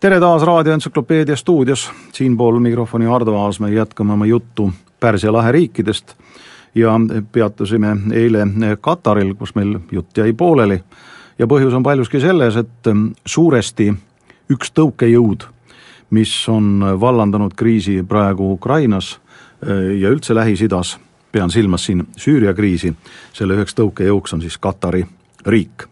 tere taas Raadio Entsüklopeedia stuudios, siinpool mikrofoni Ardo Aasmäe, jätkame oma juttu Pärsia lahe riikidest ja peatusime eile Kataril, kus meil jutt jäi pooleli. ja põhjus on paljuski selles, et suuresti üks tõukejõud, mis on vallandanud kriisi praegu Ukrainas ja üldse Lähis-Idas, pean silmas siin Süüria kriisi, selle üheks tõukejõuks on siis Katari riik.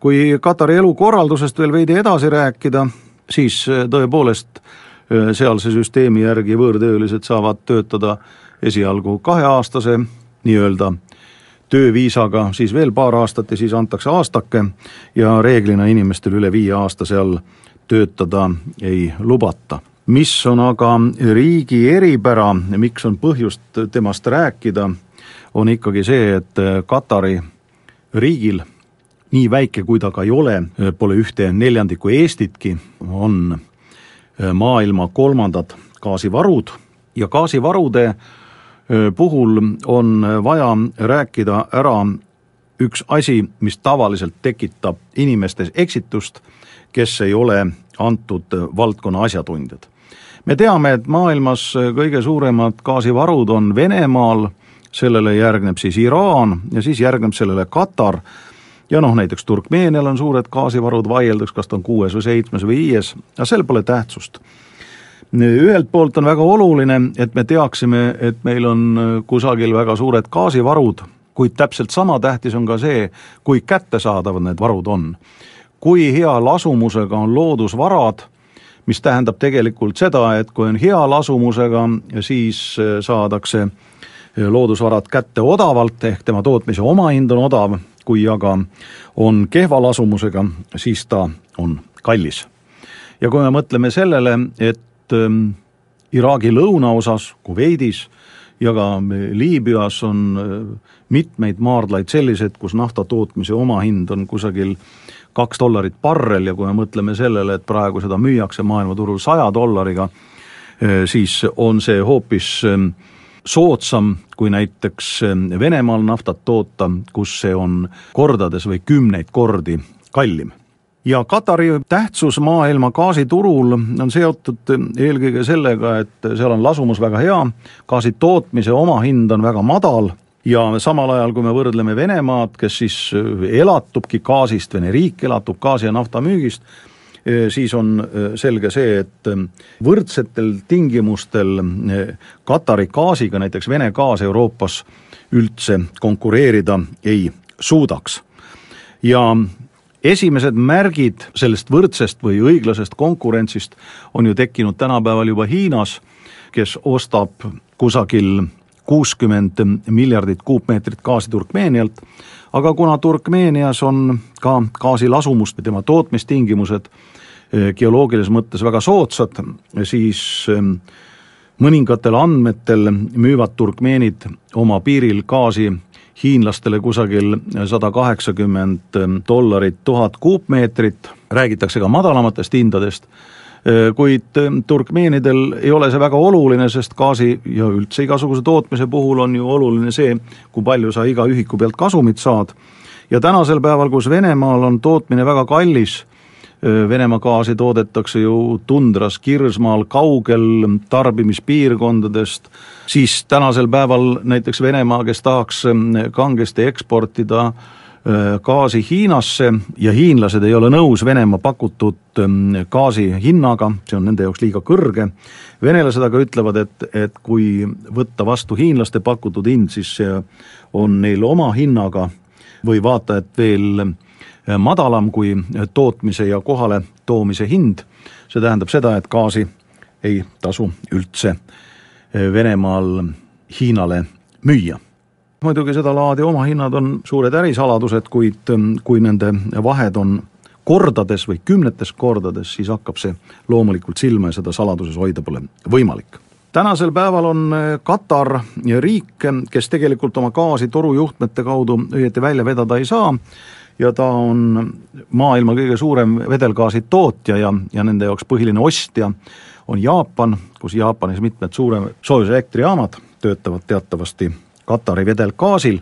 kui Katari elukorraldusest veel veidi edasi rääkida, siis äh, tõepoolest äh, sealse süsteemi järgi võõrtöölised saavad töötada esialgu kaheaastase nii-öelda tööviisaga, siis veel paar aastat ja siis antakse aastake ja reeglina inimestel üle viie aasta seal töötada ei lubata. Mis on aga riigi eripära, miks on põhjust temast rääkida, on ikkagi see, et Katari riigil nii väike kui ta ka ei ole, pole ühte neljandikku Eestitki, on äh, maailma kolmandad gaasivarud ja gaasivarude äh, puhul on vaja rääkida ära üks asi, mis tavaliselt tekitab inimestes eksitust, kes ei ole antud valdkonna asjatundjad. Me teame, et maailmas kõige suuremad gaasivarud on Venemaal, sellele järgneb siis Iraan ja siis järgneb sellele Katar ja noh, näiteks Turkmeenial on suured gaasivarud, vaieldakse, kas ta on kuues või seitsmes või viies, aga sel pole tähtsust. ühelt poolt on väga oluline, et me teaksime, et meil on kusagil väga suured gaasivarud, kuid täpselt sama tähtis on ka see, kui kättesaadavad need varud on. kui hea lasumusega on loodusvarad, mis tähendab tegelikult seda, et kui on hea lasumusega, siis saadakse loodusvarad kätte odavalt, ehk tema tootmise omahind on odav kui aga on kehva lasumusega, siis ta on kallis. ja kui me mõtleme sellele, et ähm, Iraagi lõunaosas, Kuveidis ja ka Liibüas on äh, mitmeid maardlaid sellised, kus nafta tootmise omahind on kusagil kaks dollarit barrel ja kui me mõtleme sellele, et praegu seda müüakse maailmaturul saja dollariga, äh, siis on see hoopis äh, soodsam kui näiteks ähm, Venemaal naftat toota, kus see on kordades või kümneid kordi kallim. Ja Katari tähtsus maailma gaasiturul on seotud eelkõige sellega, et seal on lasumus väga hea, gaasi tootmise omahind on väga madal ja samal ajal, kui me võrdleme Venemaad, kes siis äh, elatubki gaasist, Vene riik elatub gaasi ja nafta müügist, siis on selge see, et võrdsetel tingimustel Katari gaasiga näiteks Vene gaas Euroopas üldse konkureerida ei suudaks. ja esimesed märgid sellest võrdsest või õiglasest konkurentsist on ju tekkinud tänapäeval juba Hiinas, kes ostab kusagil kuuskümmend miljardit kuupmeetrit gaasi Turkmeenialt, aga kuna Turkmeenias on ka gaasi lasumust ja tema tootmistingimused Eh, geoloogilises mõttes väga soodsad, siis ehm, mõningatel andmetel müüvad turkmeenid oma piiril gaasi hiinlastele kusagil sada kaheksakümmend dollarit tuhat kuupmeetrit, räägitakse ka madalamatest hindadest, eh, kuid ehm, turkmeenidel ei ole see väga oluline, sest gaasi ja üldse igasuguse tootmise puhul on ju oluline see, kui palju sa iga ühiku pealt kasumit saad. ja tänasel päeval, kus Venemaal on tootmine väga kallis, Venemaa gaasi toodetakse ju tundras, Kirsmaal, kaugel tarbimispiirkondadest, siis tänasel päeval näiteks Venemaa, kes tahaks kangesti eksportida gaasi Hiinasse ja hiinlased ei ole nõus Venemaa pakutud gaasi hinnaga, see on nende jaoks liiga kõrge, venelased aga ütlevad, et, et kui võtta vastu hiinlaste pakutud hind, siis see on neil oma hinnaga või vaata, et veel Äh, madalam kui tootmise ja kohale toomise hind, see tähendab seda, et gaasi ei tasu üldse äh, Venemaal Hiinale müüa. Muidugi sedalaadi omahinnad on suured ärisaladused, kuid ähm, kui nende vahed on kordades või kümnetes kordades, siis hakkab see loomulikult silma ja seda saladuses hoida pole võimalik. Tänasel päeval on äh, Katar riik, kes tegelikult oma gaasi torujuhtmete kaudu õieti välja vedada ei saa ja ta on maailma kõige suurem vedelgaasi tootja ja, ja nende jaoks põhiline ostja on Jaapan, kus Jaapanis mitmed suurem soojuselektrijaamad töötavad teatavasti Katari vedelgaasil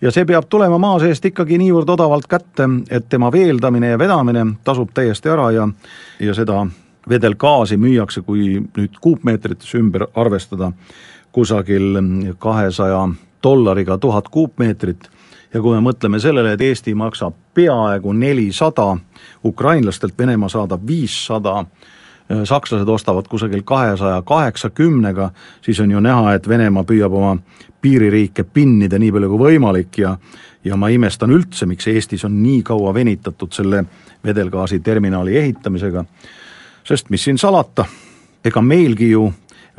ja see peab tulema maa seest ikkagi niivõrd odavalt kätte, et tema veeldamine ja vedamine tasub täiesti ära ja, ja seda vedelgaasi müüakse, kui nüüd kuupmeetrites ümber arvestada, kusagil kahesaja dollariga tuhat kuupmeetrit. Ja kui me mõtleme sellele, et Eesti maksab peaaegu nelisada, ukrainlastelt Venemaa saadab viissada, sakslased ostavad kusagil kahesaja kaheksakümnega, siis on ju näha, et Venemaa püüab oma piiririike pinnida nii palju kui võimalik ja ja ma imestan üldse, miks Eestis on nii kaua venitatud selle vedelgaasiterminali ehitamisega, sest mis siin salata, ega meilgi ju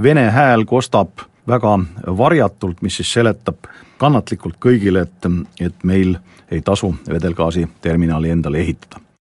vene hääl kostab väga varjatult, mis siis seletab kannatlikult kõigile, et, et meil ei tasu vedelgaasiterminali endale ehitada